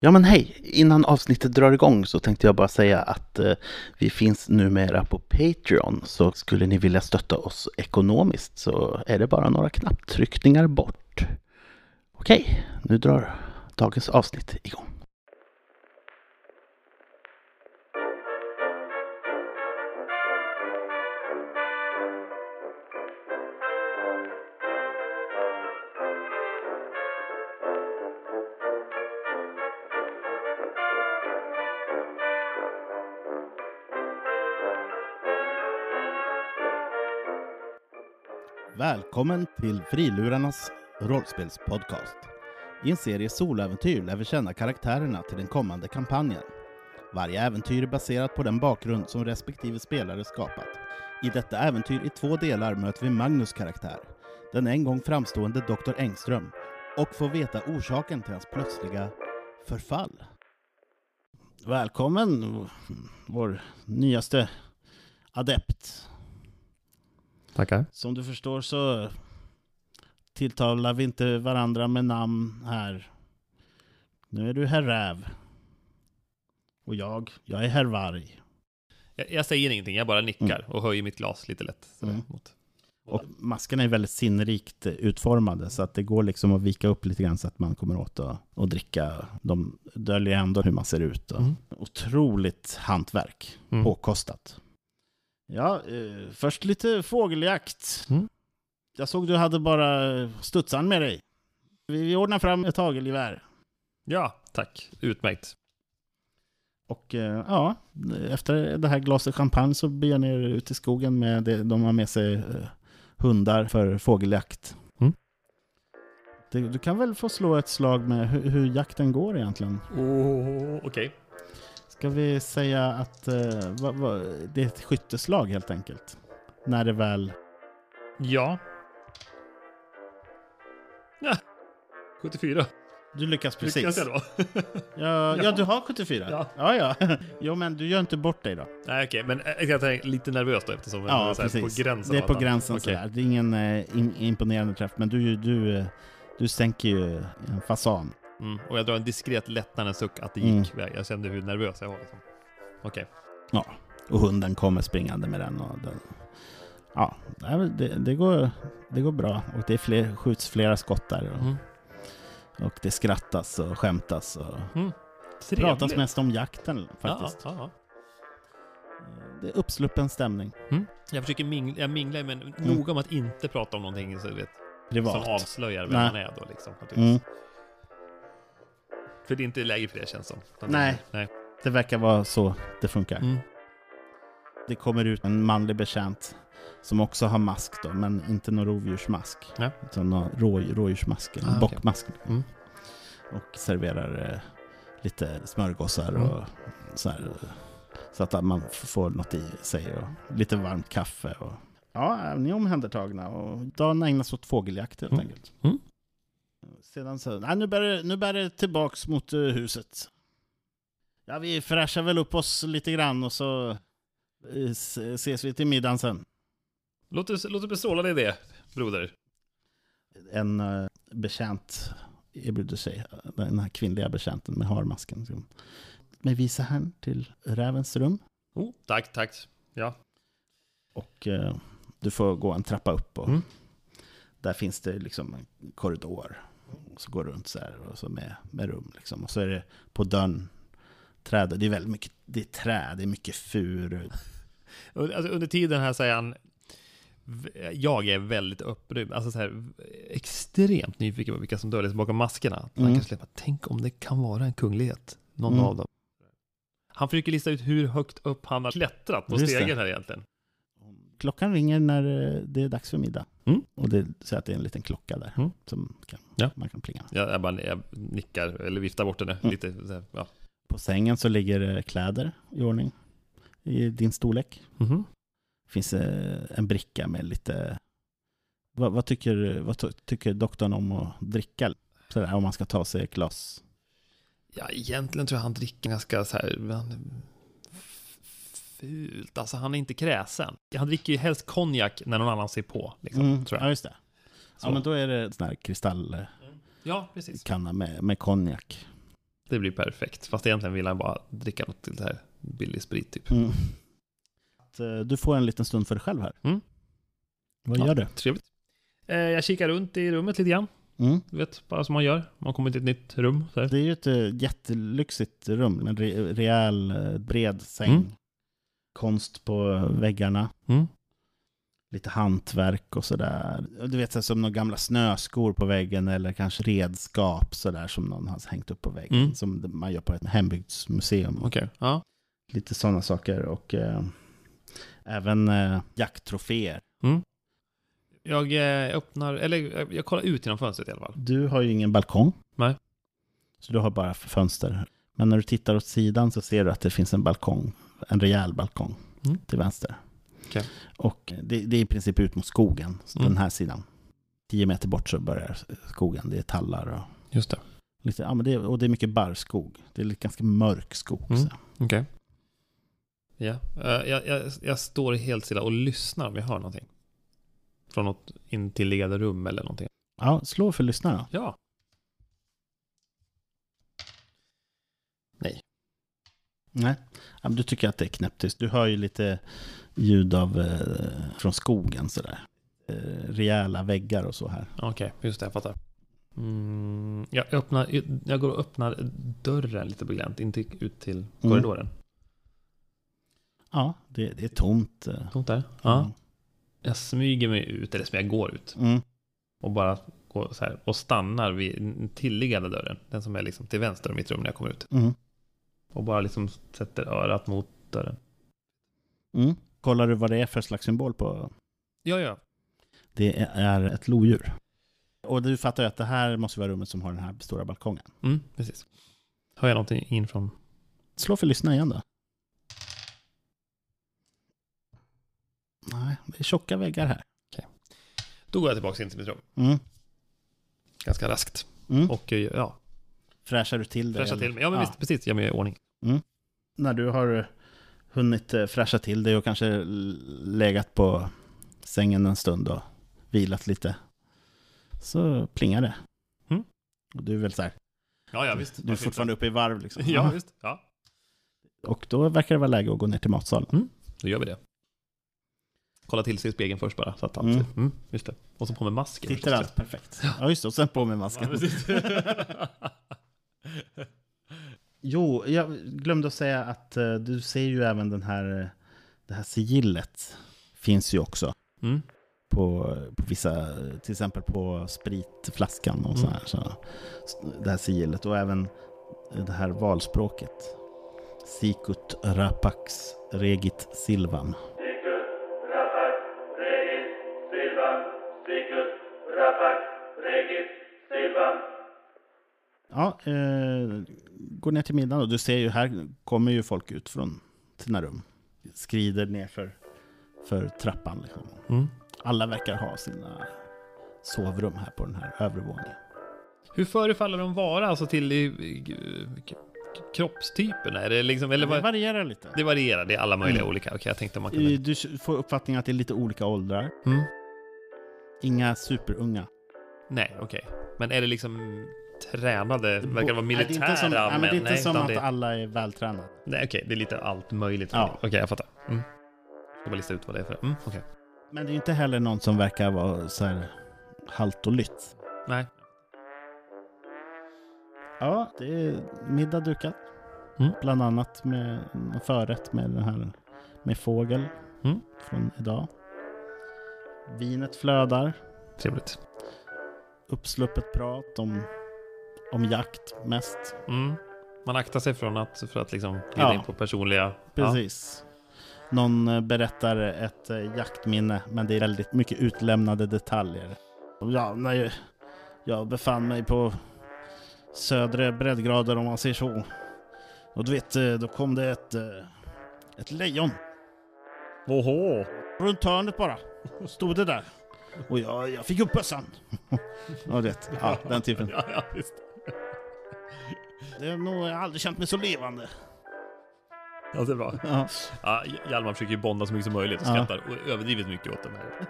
Ja men hej! Innan avsnittet drar igång så tänkte jag bara säga att eh, vi finns numera på Patreon. Så skulle ni vilja stötta oss ekonomiskt så är det bara några knapptryckningar bort. Okej, nu drar dagens avsnitt igång. Välkommen till Frilurarnas rollspelspodcast. I en serie soläventyr lär vi känna karaktärerna till den kommande kampanjen. Varje äventyr är baserat på den bakgrund som respektive spelare skapat. I detta äventyr i två delar möter vi Magnus karaktär, den en gång framstående Dr. Engström, och får veta orsaken till hans plötsliga förfall. Välkommen, vår nyaste adept. Tackar. Som du förstår så tilltalar vi inte varandra med namn här. Nu är du herr Räv. Och jag, jag är herr Varg. Jag, jag säger ingenting, jag bara nickar och höjer mitt glas lite lätt. sådär Mm. Mot. Och maskerna är väldigt sinnrikt utformade så att det går liksom att vika upp lite grann så att man kommer åt att, att dricka. De döljer ändå hur man ser ut. Och Mm. Otroligt hantverk. Mm. Påkostat. Ja, eh, först lite fågeljakt. Mm. Jag såg du hade bara studsan med dig. Vi, vi ordnar fram ett hagelgevär. Ja, tack. Utmärkt. Och eh, ja, efter det här glaset champagne så beger ni er ut i skogen med det, de har med sig eh, hundar för fågeljakt. Mm. Det, du kan väl få slå ett slag med hur, hur jakten går egentligen. Oh, Okej. Ska vi säga att eh, vad, vad, det är ett skytteslag helt enkelt? När det väl... Ja. ja. 74. Du lyckas precis. Lyckas jag då? Ja, ja. Ja. du har 74? Ja. ja. ja. Jo, men du gör inte bort dig då. Nej, okej. Men äh, jag är lite nervös då eftersom Ja, är här precis. på gränsen. det är på gränsen Okej. sådär. Det är ingen eh, in, imponerande träff, men du, du, eh, du sänker ju en fasan. Mm. Och jag drar en diskret lättnadens suck att det Mm. gick väg. Jag kände hur nervös jag var. Liksom. Okej. Och hunden kommer springande med den. Och den ja, det, det, går, det går bra. Och det är fler, skjuts flera skott där. Och, Mm. och det skrattas och skämtas. Och Trevligt. pratas mest om jakten faktiskt. Ja, ja, Det är uppsluppen stämning. ja. Jag försöker mingla, jag minglar men Mm. noga med att inte prata om någonting så, vet, Privat. som avslöjar vem Nej. man är då liksom. naturligtvis. Mm. För det är inte läge för det känns som. Nej. det- Nej. Det verkar vara så det funkar. Mm. Det kommer ut en manlig betjänt som också har mask då, men inte någon rovdjursmask. Ja. Utan någon rå, rådjursmask, en Ah, bockmask. Mm. Och serverar eh, lite smörgåsar Mm. och så här. Så att man får något i sig och lite varmt kaffe. Och... Ja, ni är omhändertagna och dagen ägnas åt fågeljakt helt Mm. enkelt. Mm. Sedan så, nej, nu bär det, nu bär det tillbaks mot eh, huset. Ja, vi fräschar väl upp oss lite grann och så eh, ses vi till middagen sen. Låt oss, låt oss bestråla dig det, broder. En uh, betjänt erbjuder sig, den här kvinnliga betjänten med harmasken. Med visa herrn till rävens rum. Oh, tack, tack. Ja. Och eh, du får gå en trappa upp och Mm. där finns det liksom en korridor. Och så går runt så här och så med, med rum liksom. Och så är det på dörren träd. Det är väldigt mycket, det är träd, det är mycket furu. Alltså, under tiden här säger han, jag är väldigt upprymd, alltså så här, extremt nyfiken på vilka som döljer sig bakom maskerna. Man Mm. kan släppa, tänk om det kan vara en kunglighet, någon Mm. av dem. Han försöker lista ut hur högt upp han har klättrat på Just stegen här egentligen. Klockan ringer när eh, det är dags för middag. Mm. Och det säger att det är en liten klocka där Mm. som kan, Ja. man kan plinga. Jag, jag, bara, jag nickar, eller viftar bort henne Mm. lite. Ja. På sängen så ligger eh, kläder i ordning i din storlek. Mhm. finns eh, en bricka med lite... Vad, vad, tycker, vad ty- tycker doktorn om att dricka? Sådär, om man ska ta sig ett glas. Ja, egentligen tror jag han dricker ganska så här... Han, fult. Alltså han är inte kräsen. Han dricker ju helst konjak när någon annan ser på. Liksom, Mm, tror Ja, jag. just det. Så. Ja, men då är det sån här kristallkanna Ja, precis. med, med konjak. Det blir perfekt. Fast egentligen vill han bara dricka något till det här billig sprit typ. Mm. Eh, Du får en liten stund för dig själv här. Mm. Vad Ja. gör du? Trevligt. Eh, jag kikar runt i rummet lite grann. Mm. Du vet, bara som man gör. Man kommer till ett nytt rum. Det är ju ett eh, jättelyxigt rum en re- rejäl eh, bred säng. Mm. Konst på väggarna. Mm. Lite hantverk och sådär. Du vet så som några gamla snöskor på väggen eller kanske redskap sådär som någon har hängt upp på väggen. Mm. Som man gör på ett hembygdsmuseum. Okej. Ja. Lite sådana saker och eh, även eh, jakttroféer. Jag eh, öppnar, eller jag, jag kollar ut genom fönstret i alla fall. Du har ju ingen balkong. Nej. Så du har bara fönster. Men när du tittar åt sidan så ser du att det finns en balkong. En rejäl balkong Mm. till vänster. Okej. Och det, det är i princip ut mot skogen, Mm. den här sidan. Tio meter bort så börjar skogen. Det är tallar och Just det. lite, ja, men det, och det är mycket barrskog. Det är lite ganska mörk skog. Mm. Okej. Ja. Eh, jag, jag, jag står helt stilla och lyssnar om jag hör någonting. Från något intilliggande rum eller någonting. Ja, slå för lyssnarna. Ja. Nej, du tycker att det är knäpptyst. Du hör ju lite ljud av eh, från skogen sådär. Eh, rejäla väggar och så här. Okej, just det, jag fattar. Mm, jag, öppnar, jag går och öppnar dörren lite på glänt, inte ut till korridoren. Ja, det, det är tomt. eh. Tomt där? Ja. Jag smyger mig ut, eller jag går ut. Mm. Och bara går så här, och stannar vid den tilliggande dörren. Den som är liksom till vänster om mitt rum när jag kommer ut. Och bara liksom sätter örat mot dörren. Mm. Kollar du vad det är för slags symbol på? Ja, ja. Det är ett lodjur. Och du fattar ju att det här måste vara rummet som har den här stora balkongen. Mm, precis. Hör jag någonting in från... Slå för lyssna igen då. Nej, det är tjocka väggar här. Då går jag tillbaka in till mitt rum. Mm. Ganska raskt. Mm. Och eh, ja, Fräschar du till det? fräscha eller? till mig. Ja, men visst, precis. Jag med i ordning. När du har hunnit eh, fräscha till dig och kanske legat på sängen en stund och vilat lite. Så plingar det. Mm. Och du är väl så här, Ja, ja, visst. du är fortfarande uppe i varv liksom. Ja, visst. Ja, Och då verkar det vara läge att gå ner till matsalen. då gör vi det. Kolla till sig i spegeln först bara. Så att Mm. ser- mm, just det. Och så på med masken. Tittar allt perfekt. Ja, just det. Och sen på med masken. Ja. Jo, jag glömde att säga att eh, du ser ju även den här, det här sigillet. Finns ju också mm. på, på vissa, till exempel på spritflaskan och så Mm. här. Så, det här sigillet och även det här valspråket. Sicut rapax regit silvam. Sicut, rapax, regis, silvam. Sicut, rapax, regis, silvam. Ja, eh, går ner till middagen och du ser ju här kommer ju folk ut från sina rum. Skrider ner för, för trappan. Liksom. Mm. Alla verkar ha sina sovrum här på den här övre våningen. Hur förefaller de vara alltså till i, i, kroppstyperna? Är det liksom, eller Det varierar lite. Det varierar, det är alla möjliga Mm. olika. Okej, jag tänkte man kunde... Du får uppfattningen att det är lite olika åldrar. Mm. Inga superunga. Nej, okej. Men är det liksom tränade? Verkar vara Nej, det är militära inte som, nej, men det är inte nej, som att det, alla är vältränade. Nej, okej. det är lite allt möjligt. Ja. Okej, jag fattar. Mm. Jag bara lista ut vad det är för... Mm, okej. Men det är inte heller någon som verkar vara så här halt och lytt. Nej. Ja, det är middag dukat. Mm. Bland annat med förrätt med den här med fågel Mm. från idag. Vinet flödar. Trevligt. Uppsluppet prat om, om jakt mest. Mm. Man aktar sig från att, för att liksom glida Ja. in på personliga... Precis. Någon eh, berättar ett eh, jaktminne, men det är väldigt mycket utlämnade detaljer. Ja, när jag, befann mig på södra breddgrader om man säger så. Och du vet, eh, då kom det ett, ett lejon Ja. Oho! runt hörnet bara. Stod det där. Och jag, jag fick upp bössan. ja. Ja, den typen. Ja, ja, visst. Det är nog, jag har aldrig känt mig så levande. Ja, det är bra. Ja. Ja, Hjalmar försöker ju bonda så mycket som möjligt och Ja. skrattar och överdrivet mycket åt dem här.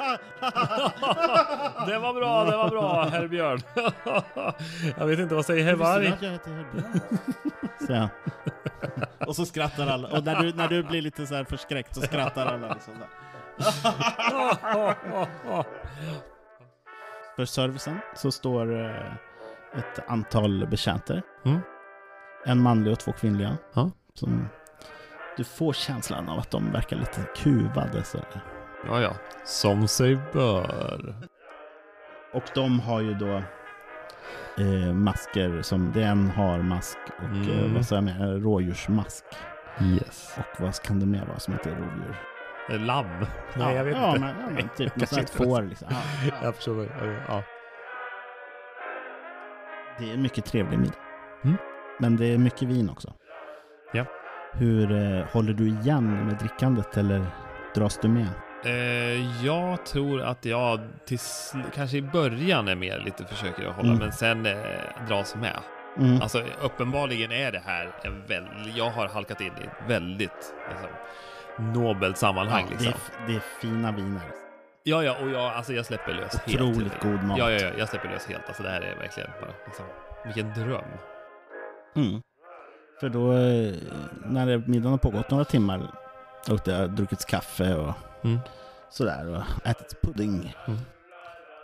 det var bra, det var bra, herr Björn. jag vet inte, vad säger herr Varg? Jag heter Herr Björn? Och så skrattar alla. Och när du, när du blir lite så här förskräckt så skrattar alla. Liksom där. För servicen så står eh, ett antal betjänter. Mm. En manlig och två kvinnliga. Ja. Som, du får känslan av att de verkar lite kuvade. Så. där. ja, ja, som sig bör. Och de har ju då eh, masker som, det en har mask och Mm. eh, vad sa jag mer, rådjursmask. Yes. Och vad kan det mer vara som heter rovdjur? Lamm? Nej, jag vet ja, inte. Men, ja, men typ något sånt får liksom. Ja, ja. Jag förstår. Ja. Det är en mycket trevlig middag. Mm. Men det är mycket vin också. Ja. Hur eh, håller du igen med drickandet eller dras du med? Eh, jag tror att jag till, sl- kanske i början är mer lite försöker jag hålla, Mm. men sen eh, dras med. Mm. Alltså uppenbarligen är det här en väldigt, jag har halkat in i ett väldigt liksom, nobelt sammanhang. ja, det, liksom. är, f- det är fina viner. Ja, ja, och jag, alltså, jag släpper lös helt. Otroligt god mat. Ja, ja, ja, jag släpper lös helt. Alltså det här är verkligen bara, liksom, vilken dröm. Mm. För då, eh, när middagen har pågått några timmar och det har druckits kaffe och Mm. sådär och ätits pudding. Mm.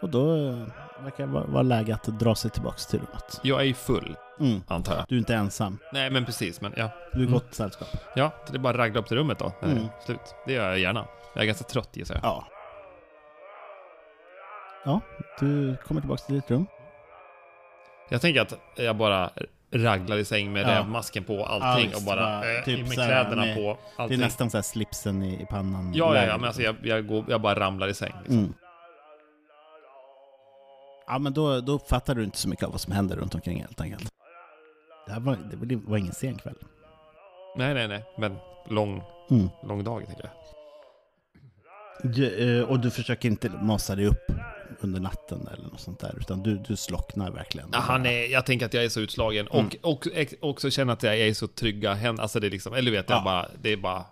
Och då eh, verkar det vara- läge att dra sig tillbaks till rummet. Jag är ju full, Mm. antar jag. Du är inte ensam. Nej, men precis, men ja. Du är Mm. gott sällskap. Ja, det är bara att ragla upp till rummet då. är Mm. Slut. Det gör jag gärna. Jag är ganska trött gissar jag. Ja. Ja, du kommer tillbaks till ditt rum. Jag tänker att jag bara raglar i säng med Ja. rävmasken på och allting visst, och bara eh, typ med kläderna med- på. Det Allting. är nästan så här slipsen i, i pannan. Ja, ja, ja, men alltså jag, jag, går, jag bara ramlar i säng. Liksom. Mm. Ja, men då, då uppfattar du inte så mycket av vad som händer runt omkring helt enkelt. Det här var, det var ingen sen kväll. Nej, nej, nej, men lång, Mm. lång dag tänker jag. Du, eh, och du försöker inte masa dig upp under natten eller något sånt där, utan du, du slocknar verkligen. Ja, han är, jag tänker att jag är så utslagen Mm. och, och också känner att jag är så trygga händer. Alltså det är liksom, eller du vet, Ja. jag bara, det är bara,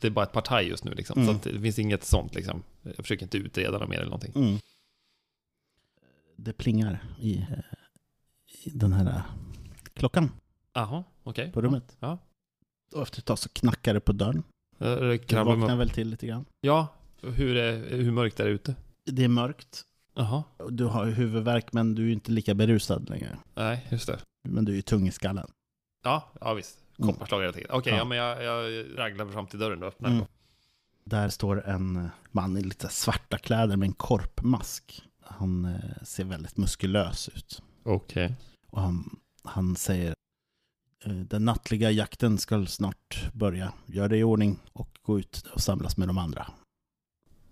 det är bara ett partaj just nu liksom. Mm. Så det finns inget sånt liksom. Jag försöker inte utreda något mer eller någonting. Mm. Det plingar i, i den här klockan Jaha, okej. på rummet. Ja. Och efter ett tag så knackar det på dörren. Eh, Du vaknar väl till lite grann. Ja, hur, är, hur mörkt är det ute? Det är mörkt. Och Du har huvudvärk men du är inte lika berusad längre. nej, just det. Men du är ju tung i skallen. Ja, ja visst. Mm. Kopparslag hela tiden. Okej, Ja. ja. men jag, jag raglar fram till dörren och öppnar. Mm. Där står en man i lite svarta kläder med en korpmask. Han eh, ser väldigt muskulös ut. Okej. Och han, han säger eh, den nattliga jakten ska snart börja. Gör dig i ordning och gå ut och samlas med de andra.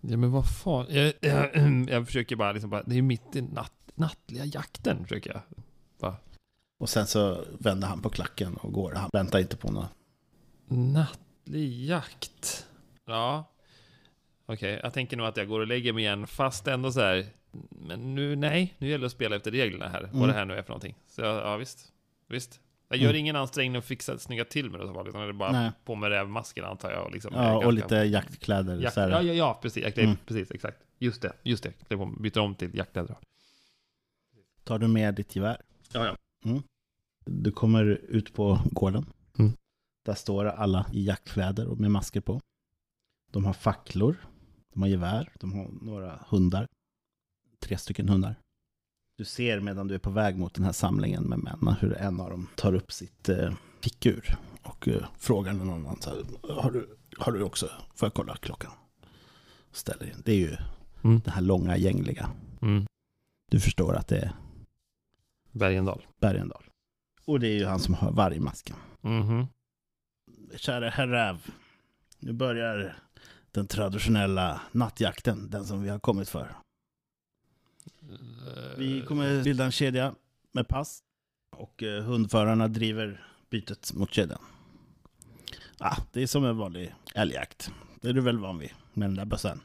Ja, men vad fan. Jag, jag, jag försöker bara liksom bara, det är mitt i natt, nattliga jakten, försöker jag. Och sen så vänder han på klacken och går. Han väntar inte på något. Nattlig jakt. Ja. Okej, jag tänker nog att jag går och lägger mig igen, fast ändå så här. Men nu, nej, nu gäller det att spela efter reglerna här. Mm. Vad det här nu är för någonting. Så ja visst. Visst. Jag gör Mm. ingen ansträngning att fixa, snygga till mig utan det är bara Nej. på med rävmasken antar jag. Och liksom, Ja, och lite jaktkläder. Jakt, så här. ja, ja, ja, precis. Jag klär, Mm. precis, exakt. Just det, just det. Klär på, byter om till jaktkläder. Tar du med ditt gevär? Ja, ja. Mm. Du kommer ut på gården. Mm. Där står alla i jaktkläder och med masker på. De har facklor, de har gevär, de har några hundar. Tre stycken hundar. Du ser medan du är på väg mot den här samlingen med män hur en av dem tar upp sitt eh, fickur och eh, frågar någon annan så här, har du, har du också, får jag kolla klockan? Ställer in. Det är ju Mm. det här långa gängliga. Mm. Du förstår att det är Bergendal. Bergendal. Och det är ju han som har vargmasken. Mhm. Kära herr Räv. Nu börjar den traditionella nattjakten, den som vi har kommit för. Vi kommer bilda en kedja med pass och eh, hundförarna driver bytet mot kedjan. Ah, det är som en vanlig älgjakt. Det är du väl van vid med den där bössan?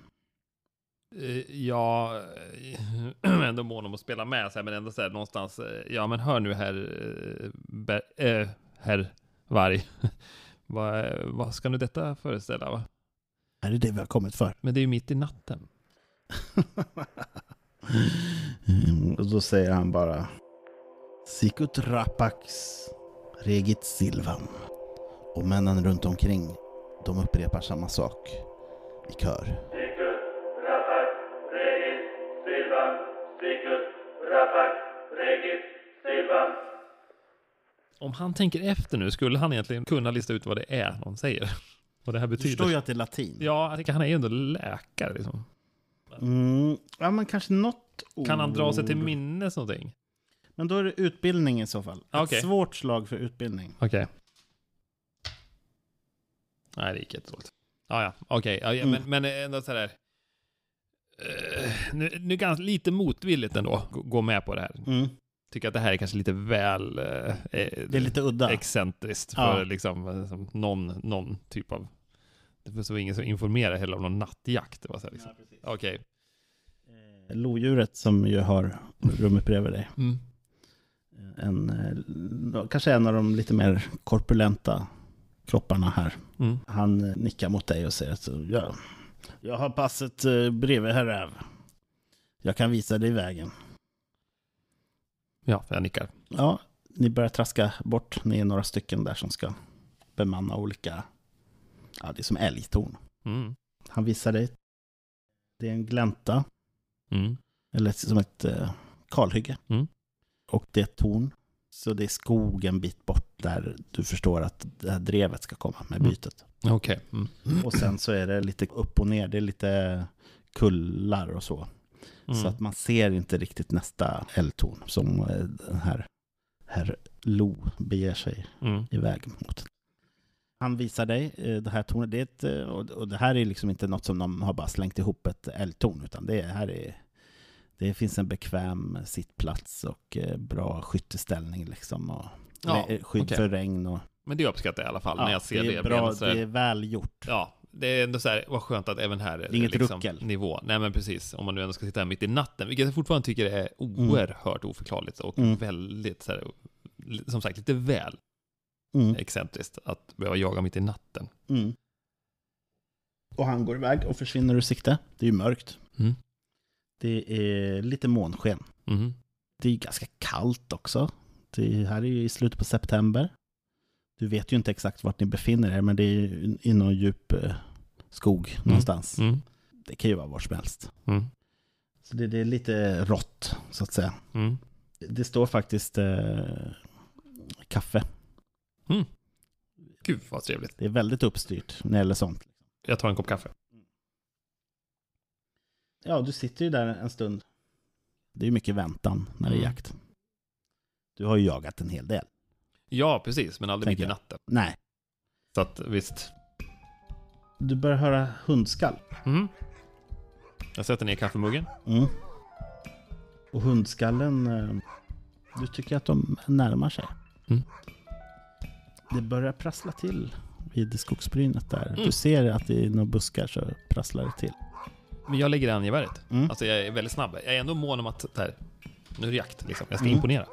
Eh, Ja, eh, ändå mån om att spela med så här, men ändå så här någonstans. eh, Ja, men hör nu herr, eh, Ber- eh, herr Varg. Vad, vad ska nu detta föreställa? Va? Är det det vi har kommit för? Men det är ju mitt i natten. Mm, och då säger han bara Sicut rapax regit silvam. Och männen runt omkring, de upprepar samma sak i kör. Sicut, rapax, sicut, rapax. Om han tänker efter nu, skulle han egentligen kunna lista ut vad det är de säger? Vad det här Du betyder? förstår ju att det är latin. Ja, jag tänker han är ju ändå läkare liksom. Mm, ja, men kanske något ord. Kan han dra sig till minnes någonting? Men då är det utbildning i så fall. Okej. Ett svårt slag för utbildning. Okej. Nej, det gick jättedåligt. Ja, ja, okej. Ja, ja, Mm. men, men ändå sådär. Uh, nu, nu ganska lite motvilligt ändå, gå- gå med på det här. Mm. Tycker att det här är kanske lite väl eh, eh, Det är lite udda. excentriskt Ja. för liksom eh, som någon, någon typ av... Det var så ingen som informerar heller om någon nattjakt. Det var så här liksom. Okej. Eh, Lodjuret som ju har rummet bredvid dig. Mm. En, eh, kanske en av de lite mer korpulenta kropparna här. Mm. Han eh, nickar mot dig och säger att ja, jag har passet eh, bredvid herr Räv. Jag kan visa dig vägen. Ja, jag nickar. Ja, ni börjar traska bort. Ni är några stycken där som ska bemanna olika, ja det är som älgtorn. Mm. Han visar dig. Det är en glänta, Mm. eller som ett eh, kalhygge. Mm. Och det är ett torn. Så det är skog en bit bort där du förstår att det här drevet ska komma med Mm. bytet. Okej. Mm. Och sen så är det lite upp och ner, det är lite kullar och så. Mm. Så att man ser inte riktigt nästa eldtorn som eh, den här herr Lo beger sig Mm. iväg mot. Han visar dig eh, det här tornet. Det är ett, eh, och det här är liksom inte något som de har bara slängt ihop ett eldtorn, utan det här är det finns en bekväm sittplats och eh, bra skytteställning liksom. Och Ja, skydd okej. för regn och Men det uppskattar jag i alla fall när jag ser det. det är bra, så här- det är väl gjort. Ja, det är ändå så här, vad skönt att även här är inget liksom ruckel. nivå. Nej men precis, om man nu ändå ska sitta här mitt i natten, vilket jag fortfarande tycker är oerhört oförklarligt och Mm. väldigt så här, som sagt lite väl Mm. excentriskt att behöva jaga mitt i natten. Mm. Och han går iväg och försvinner ur sikte. Det är ju mörkt. Mm. Det är lite månsken. Mhm. Det är ganska kallt också. Det här är ju i slutet på september. Du vet ju inte exakt vart ni befinner er, men det är ju i någon djup eh, skog någonstans. Mm. Det kan ju vara var som helst. Mm. Så det, det är lite rått, så att säga. Mm. Det står faktiskt eh, kaffe. Gud vad trevligt. Det är väldigt uppstyrt när det gäller sånt. Jag tar en kopp kaffe. Ja, du sitter ju där en stund. Det är ju mycket väntan när det är Mm. jakt. Du har ju jagat en hel del. Ja, precis, men aldrig mitt i natten. Nej, Så att visst. du börjar höra hundskall. Mm. Jag sätter ner kaffemuggen. Mm. Och hundskallen, eh, du tycker att de närmar sig. Mm. Det börjar prassla till vid skogsbrynet där. Mm. Du ser att i några buskar så prasslar det till. Men jag lägger an geväret. Mm. Alltså jag är väldigt snabb. Jag är ändå mån om att, där, nu är det jakt liksom. Jag ska Mm. imponera.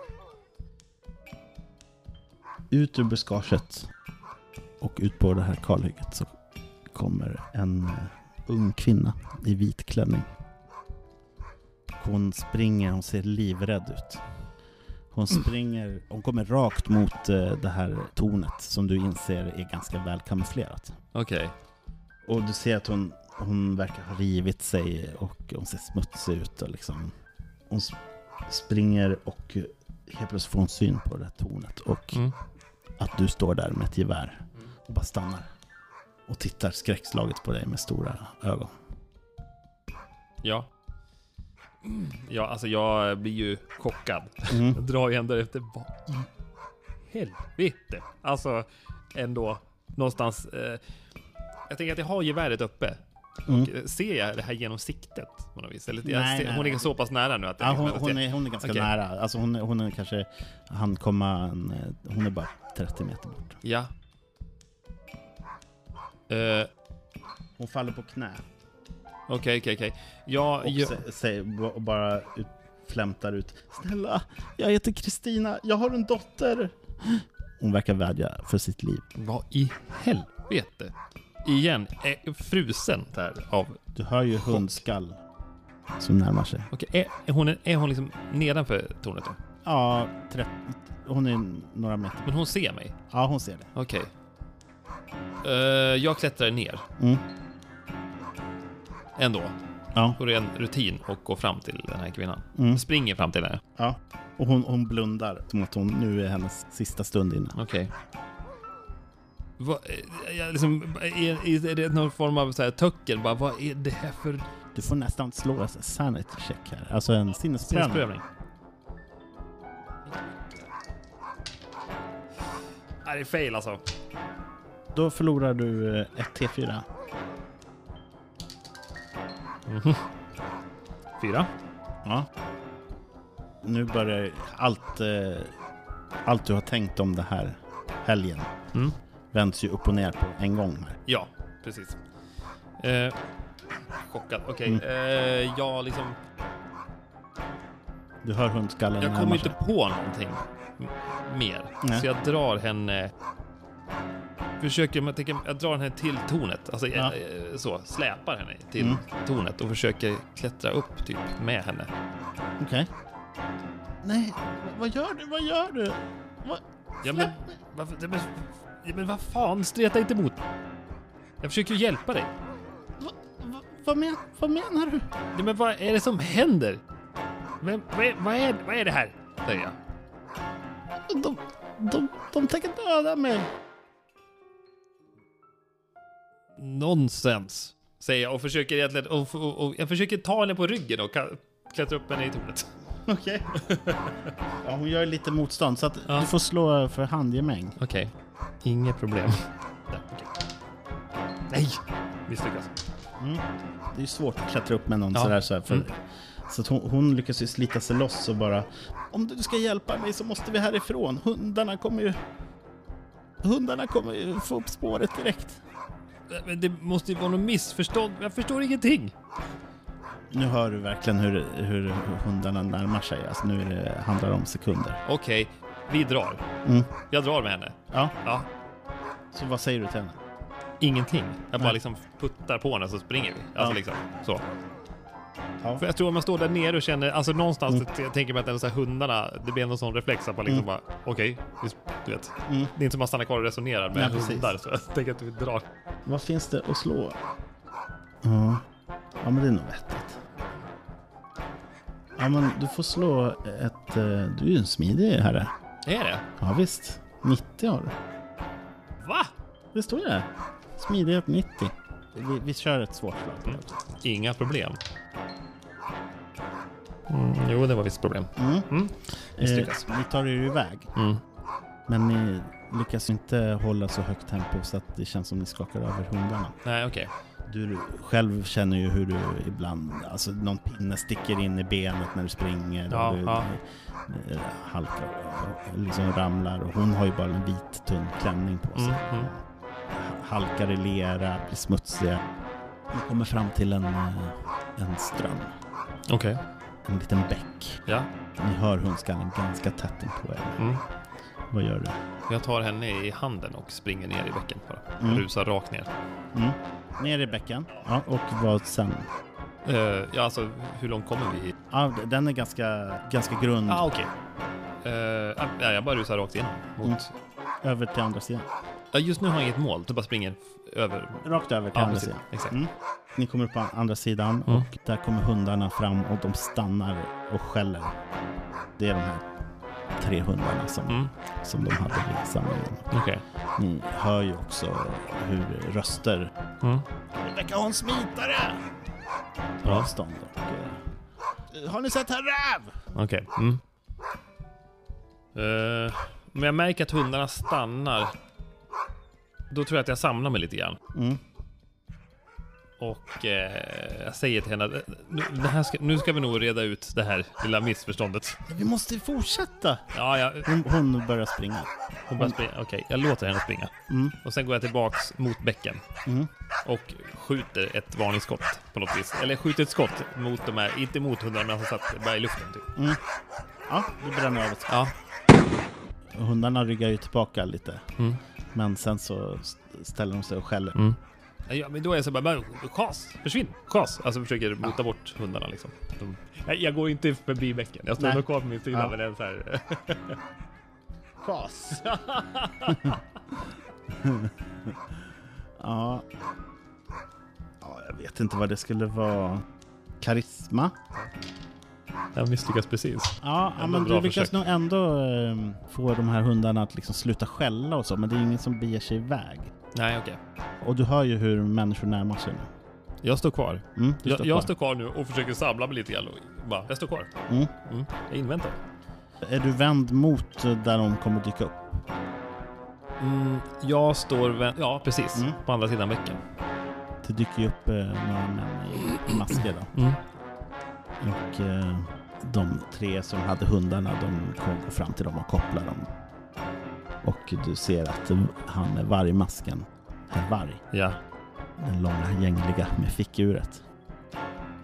Ut ur buskaget och ut på det här kalhygget så kommer en eh, ung kvinna i vit klänning. Hon springer, hon ser livrädd ut. Hon springer, hon kommer rakt mot eh, det här tornet som du inser är ganska väl kamouflerat. Okej. Och du ser att hon, hon verkar ha rivit sig och hon ser smutsig ut och liksom. Hon springer och helt plötsligt får hon syn på det här tornet och Mm. att du står där med ett gevär och bara stannar och tittar skräckslaget på dig med stora ögon. Ja. Ja, alltså jag blir ju chockad. Mm. Jag drar ju ändå efter vad i helvete. Alltså ändå någonstans. Eh, jag tänker att jag har geväret uppe. Mm. Eh, Ser jag det här genom siktet på något vis? Eller Nej, ser, nej, hon är nej. så pass nära nu att Ja, hon, hon, är, hon är ganska Okej. nära. Alltså hon, hon är kanske, han komma en, eh, hon är bara 30 meter bort. Ja. Eh, Hon faller på knä Okej, okej, okej. Ja, och ja, sä- säger, och bara ut, flämtar ut. Snälla, jag heter Kristina, jag har en dotter. hon verkar vädja för sitt liv. Vad i helvete? Igen, är frusen där av... Du hör ju hundskall som närmar sig. Okej, är, är, hon, är hon liksom nedanför tornet då? Ja, 30, hon är några meter. Men hon ser mig? Ja, hon ser det. Okej. Eh, jag klättrar ner Mm. Ändå. Ja, Och det är en rutin att gå fram till den här kvinnan. Mm. Springer fram till henne. ja. Och hon, hon blundar som att hon nu är hennes sista stund inne. Okej. Vad, eh, jag liksom, är, är det någon form av så här töcken? Bara, vad är det här för Du får nästan slå en sanity check här. Alltså en sinnesprövning. sinnesprövning? Nej, det är fail alltså. Då förlorar du eh, ett T4. Fyra. Ja. Nu börjar allt, eh, allt du har tänkt om det här helgen Mm. vänds ju upp och ner på en gång här. Ja, precis. Eh, chockad. Okej, Mm. eh, jag liksom... Du hör hundskallen Jag kommer inte på någonting mer. Nej. Så jag drar henne... Försöker, jag, tänker, jag drar henne till tornet. Alltså Ja. eh, så, släpar henne till Mm. tornet och försöker klättra upp typ med henne. Okej. Nej, vad gör du? Vad gör du? Vad? Ja men, varför, ja, men, ja, men vad fan, streta inte emot. Jag försöker ju hjälpa dig. Va, va, vad, men, vad menar du? Ja, men vad är det som händer? Men, vad, är, vad, är, vad är det här? Säger jag. De, de, de tänker döda mig. Nonsens, säger jag och försöker egentligen, och, och, och jag försöker ta henne på ryggen och klättra upp henne i tornet. Okej. ja, hon gör lite motstånd så att Ja. du får slå för handgemäng. Okej, inget problem. Där, okej. Nej, misslyckas. Mm. Det är ju svårt att klättra upp med någon Ja. sådär så här, för, Mm. Så att hon, hon lyckas ju slita sig loss och bara Om du ska hjälpa mig så måste vi härifrån. Hundarna kommer ju... Hundarna kommer ju få upp spåret direkt. Det måste ju vara något missförstånd. Jag förstår ingenting. Nu hör du verkligen hur, hur hundarna närmar sig. Alltså nu är det, handlar det om sekunder. Okej, vi drar. Mm. Jag drar med henne. Ja, Ja, så vad säger du till henne? ingenting. Jag bara Nej. liksom puttar på henne så springer vi. Alltså Ja. liksom så. Ja. För jag tror om man står där nere och känner, alltså någonstans Mm. jag tänker mig att den så här hundarna, det blir en sån reflex att man liksom Mm. bara, okej, visst, du vet. Mm. Det är inte som att man stannar kvar och resonerar med Nej, hundar, så jag tänker att vi drar. Vad finns det att slå? Ja, ja men det är nog vettigt. Ja men du får slå ett... eh, Du är ju en smidig herre. Är det? Ja visst. 90 har du. Va? Det står ju där. Smidighet 90. Vi, vi kör ett svårt slag det också. Inga problem. Mm, jo, det var visst problem. Mm. Mm. Misslyckas. Eh, ni tar er iväg. Mm. Men ni lyckas inte hålla så högt tempo så att det känns som ni skakar över hundarna. Nej, okej. Du själv känner ju hur du ibland, alltså någon pinne sticker in i benet när du springer. Ja, och du, ja. eh, halkar och liksom ramlar. Och hon har ju bara en vit tunn klänning på sig. Mm, mm. Halkar i lera, blir smutsiga. Ni kommer fram till en, eh, en ström. Okej. En liten bäck. Ja. Ni hör hundskallen ganska tätt in på er. Mm. Vad gör du? Jag tar henne i handen och springer ner i bäcken bara. Mm. Rusar rakt ner. Mm. Ner i bäcken. Ja, och vad sen? Eh, ja, alltså hur långt kommer vi? Ja, den är ganska, ganska grund. Ah, okej. Eh, ja, jag bara rusar rakt igenom. Mot... Mm. Över till andra sidan. Ja, just nu har jag inget mål. Du bara springer över. Rakt över till andra sidan. Exakt. Mm. Ni kommer upp på andra sidan Mm. och där kommer hundarna fram och de stannar och skäller. Det är de här tre hundarna som, Mm. som de hade vid samlingen. Okej. Ni hör ju också hur röster Mm. Rebecka hon smitare! På Ja. avstånd. Och, eh, har ni sett herr Räv? Okej. Mm. Eh, men jag märker att hundarna stannar. Då tror jag att jag samlar mig lite grann. Mm. Och eh, jag säger till henne att eh, nu, ska, nu ska vi nog reda ut det här lilla missförståndet. Vi måste fortsätta! Ja, ja, Hon, hon börjar springa. hon börjar springa. Okej, jag låter henne springa. Mm. Och sen går jag tillbaks mot bäcken. Mm. Och skjuter ett varningsskott på något vis. Eller skjuter ett skott mot de här, inte mot hundarna men som satt bara i luften typ. Mm. Ja, du bränner av ett skott. Ja. Hundarna ryggar ju tillbaka lite. Mm. Men sen så st- ställer de sig och skäller. Mm. Ja, men då är jag så bara, Kas, försvinn, Kas. Alltså försöker mota bort hundarna liksom. De, jag, jag går inte förbi bäcken, jag står nog kvar på min sida. Ja. Men det är så här, Kas! ja. ja. Jag vet inte vad det skulle vara. Karisma? Jag misslyckas precis. Ja, ja men du lyckas försök. nog ändå eh, få de här hundarna att liksom sluta skälla och så, men det är ingen som beger sig iväg. Nej, okej. Och du hör ju hur människor närmar sig nu. Jag står kvar. Mm, Jag, står jag kvar. står kvar nu och försöker samla mig lite grann. Och bara, jag står kvar. Mm. Mm. Jag inväntar. Är du vänd mot där de kommer dyka upp? Mm, jag står, vä- ja precis, Mm. på andra sidan bäcken. Det dyker ju upp eh, några män i, i masker då. Och eh, de tre som hade hundarna, de kommer gå fram till dem och koppla dem. Och du ser att han med vargmasken, herr Varg, Ja. den långa gängliga med fickuret.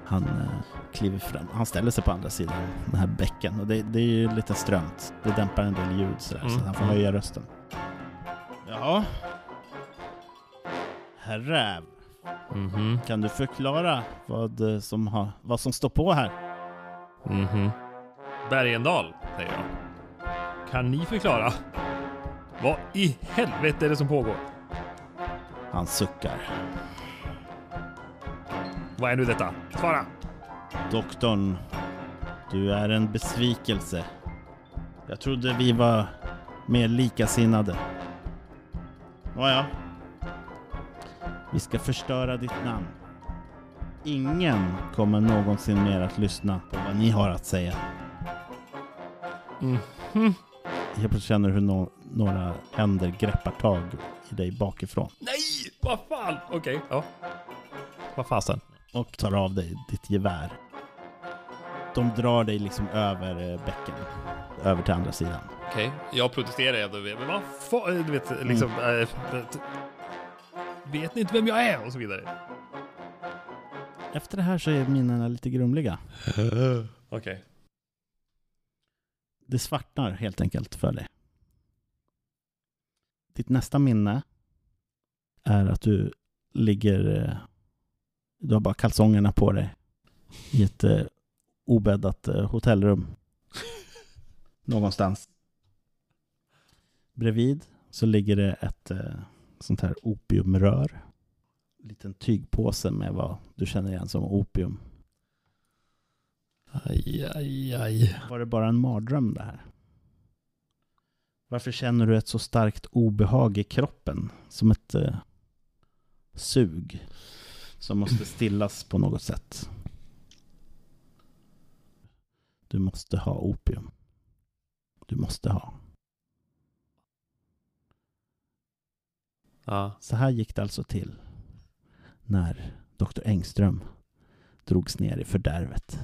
Han eh, kliver fram, han ställer sig på andra sidan den här bäcken och det, det är ju lite strömt. Det dämpar en del ljud sådär, så Mm, han får höja rösten. Ja. Herr Räv, Mhm. kan du förklara vad, eh, som, har, vad som står på här? Mhm. Bergendal, säger jag. Kan ni förklara? Vad i helvete är det som pågår? Han suckar. Vad är nu detta? Svara! Doktorn, du är en besvikelse. Jag trodde vi var mer likasinnade. Nåja. Vi ska förstöra ditt namn. Ingen kommer någonsin mer att lyssna på vad ni har att säga. Mhm. Jag plötsligt känner hur nå- några händer greppar tag i dig bakifrån Nej! Vad fan? Okej, ja. Vad fasen? och tar av dig ditt gevär. De drar dig liksom över eh, bäcken, över till andra sidan. Okej, jag protesterar ändå. Men vad fan? Du vet, liksom... Mm. äh, vet, ni inte vem jag är? Och så vidare. Efter det här så är minnena lite grumliga. Okej. Det svartnar helt enkelt för dig. Ditt nästa minne är att du ligger... eh, Du har bara kalsongerna på dig i ett eh, obäddat eh, hotellrum. Någonstans. Bredvid så ligger det ett eh, sånt här opiumrör. En liten tygpåse med vad du känner igen som opium. Aj, aj, aj. Var det bara en mardröm det här? Varför känner du ett så starkt obehag i kroppen? Som ett eh, sug som måste stillas på något sätt. Du måste ha opium. Du måste ha. Ja. Så här gick det alltså till när Dr. Engström drogs ner i fördärvet.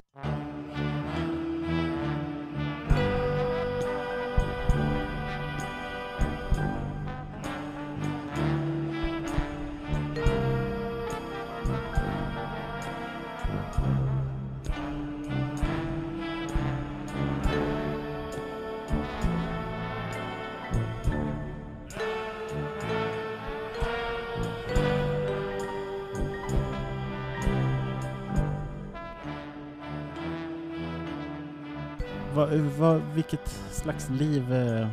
Vad, vad, vilket slags liv eh,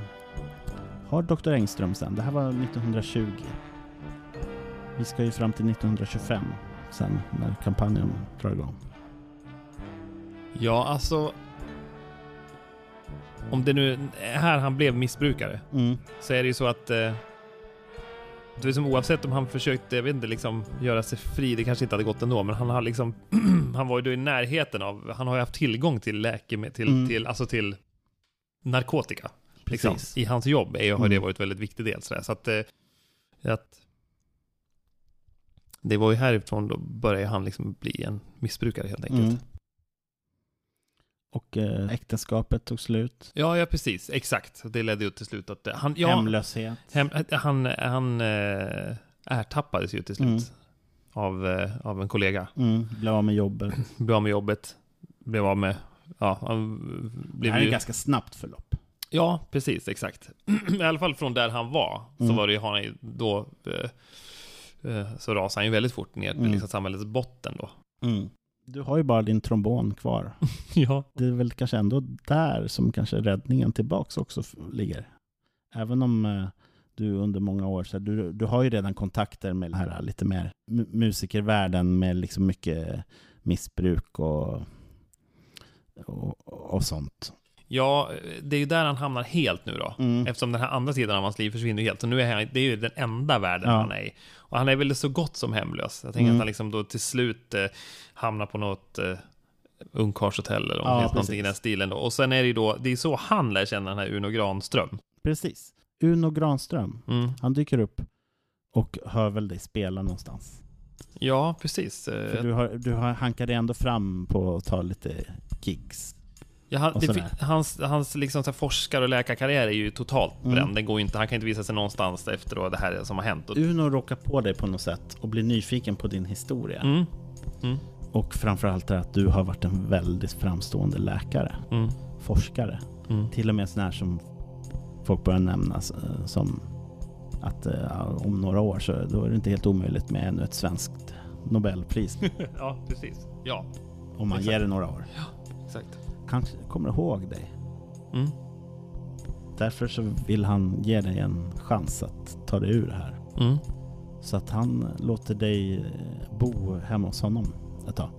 har Dr. Engström sen? Det här var 1920. Vi ska ju fram till 1925 sen när kampanjen drar igång. Ja, alltså... Om det nu är här han blev missbrukare, Mm. så är det ju så att... Eh, det är som oavsett om han försökte, jag vet inte, liksom göra sig fri, det kanske inte hade gått ändå, men han har liksom... han var ju då i närheten av, han har ju haft tillgång till läkemedel, till, Mm. till, alltså till narkotika. Liksom. I hans jobb är, ju- har det Mm. varit väldigt viktig del. Sådär. Så att, eh, att... Det var ju härifrån då började han liksom bli en missbrukare helt enkelt. Mm. Och eh, äktenskapet tog slut. Ja, ja precis. Exakt. Det ledde ju till slut att han... Ja, Hemlöshet. hem, han, han eh, ertappades ju till slut Mm. av, eh, av en kollega. Mm. Blev av med jobbet. Blev av med jobbet, blev av med... Ja, han Det blev här är ju... ett ganska snabbt förlopp. Ja, precis, exakt. I alla fall från där han var, så Mm. var det ju, han ju då, eh, eh, så rasade han ju väldigt fort ner till Mm. liksom samhällets botten då. Du har ju bara din trombon kvar. Ja. Det är väl kanske ändå där som kanske räddningen tillbaks också ligger. Även om eh, du under många år, så här, du, du har ju redan kontakter med den här lite mer mu- musikervärlden med liksom mycket missbruk och, och, och sånt. Ja, det är ju där han hamnar helt nu då. Mm. Eftersom den här andra sidan av hans liv försvinner helt. Så nu är han, det är ju den enda världen Ja. han är i. Och han är väl så gott som hemlös. Jag tänker Mm. att han liksom då till slut eh, hamnar på något eh, ungkarlshotell eller Ja, någonting precis. i den stilen då. Och sen är det ju då, det är så han lär känna den här Uno Granström. Precis. Uno Granström, Mm. han dyker upp och hör väl dig spela någonstans. Ja, precis. För Eh, du, har, du har hankar dig ändå fram på att ta lite gigs. Ja, han, det, hans hans liksom, så forskar och läkarkarriär är ju totalt Mm. bränd. Den går inte, han kan inte visa sig någonstans efter det här som har hänt. Uno råkar på dig på något sätt och blir nyfiken på din historia. mm, mm, Och framförallt det att du har varit en väldigt framstående läkare, mm, forskare. mm. Till och med sån här som folk börjar nämna eh, som att eh, ja, om några år så då är det inte helt omöjligt med ännu ett svenskt Nobelpris. Ja, precis. Ja, om man Exakt. ger det några år. exakt. Han kommer ihåg dig. Mm. Därför så vill han ge dig en chans att ta dig ur det här. Mm. Så att han låter dig eh, bo hemma hos honom ett tag.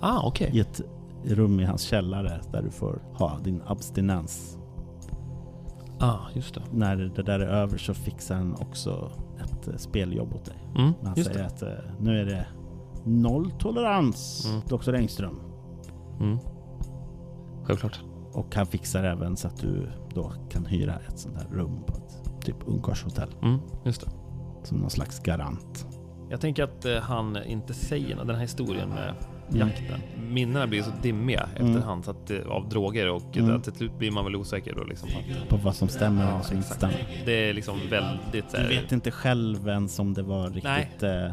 Ah, okej. I ett rum i hans källare där du får ha din abstinens. Ah, just det. När det där är över så fixar han också ett eh, speljobb åt dig. Mm, han säger det. att eh, nu är det noll tolerans, Mm. Dr. Engström. Mm. Självklart. Och han fixar även så att du då kan hyra ett sånt här rum på ett typ ungkarlshotell. Mm, just det. Som någon slags garant. Jag tänker att eh, han inte säger något, den här historien med Mm. jakten. Minnena blir så dimmiga Mm. efterhand så att, eh, av droger och Mm. till slut blir man väl osäker då liksom. På vad som stämmer och vad som inte stämmer. Det är liksom väldigt så Du här, vet inte själv ens om det var riktigt... Eh,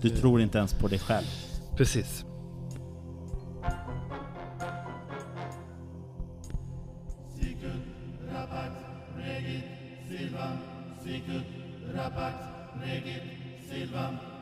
du tror inte ens på dig själv. Precis. Silvan, Sigurd, Rabat, Regit, Silvan,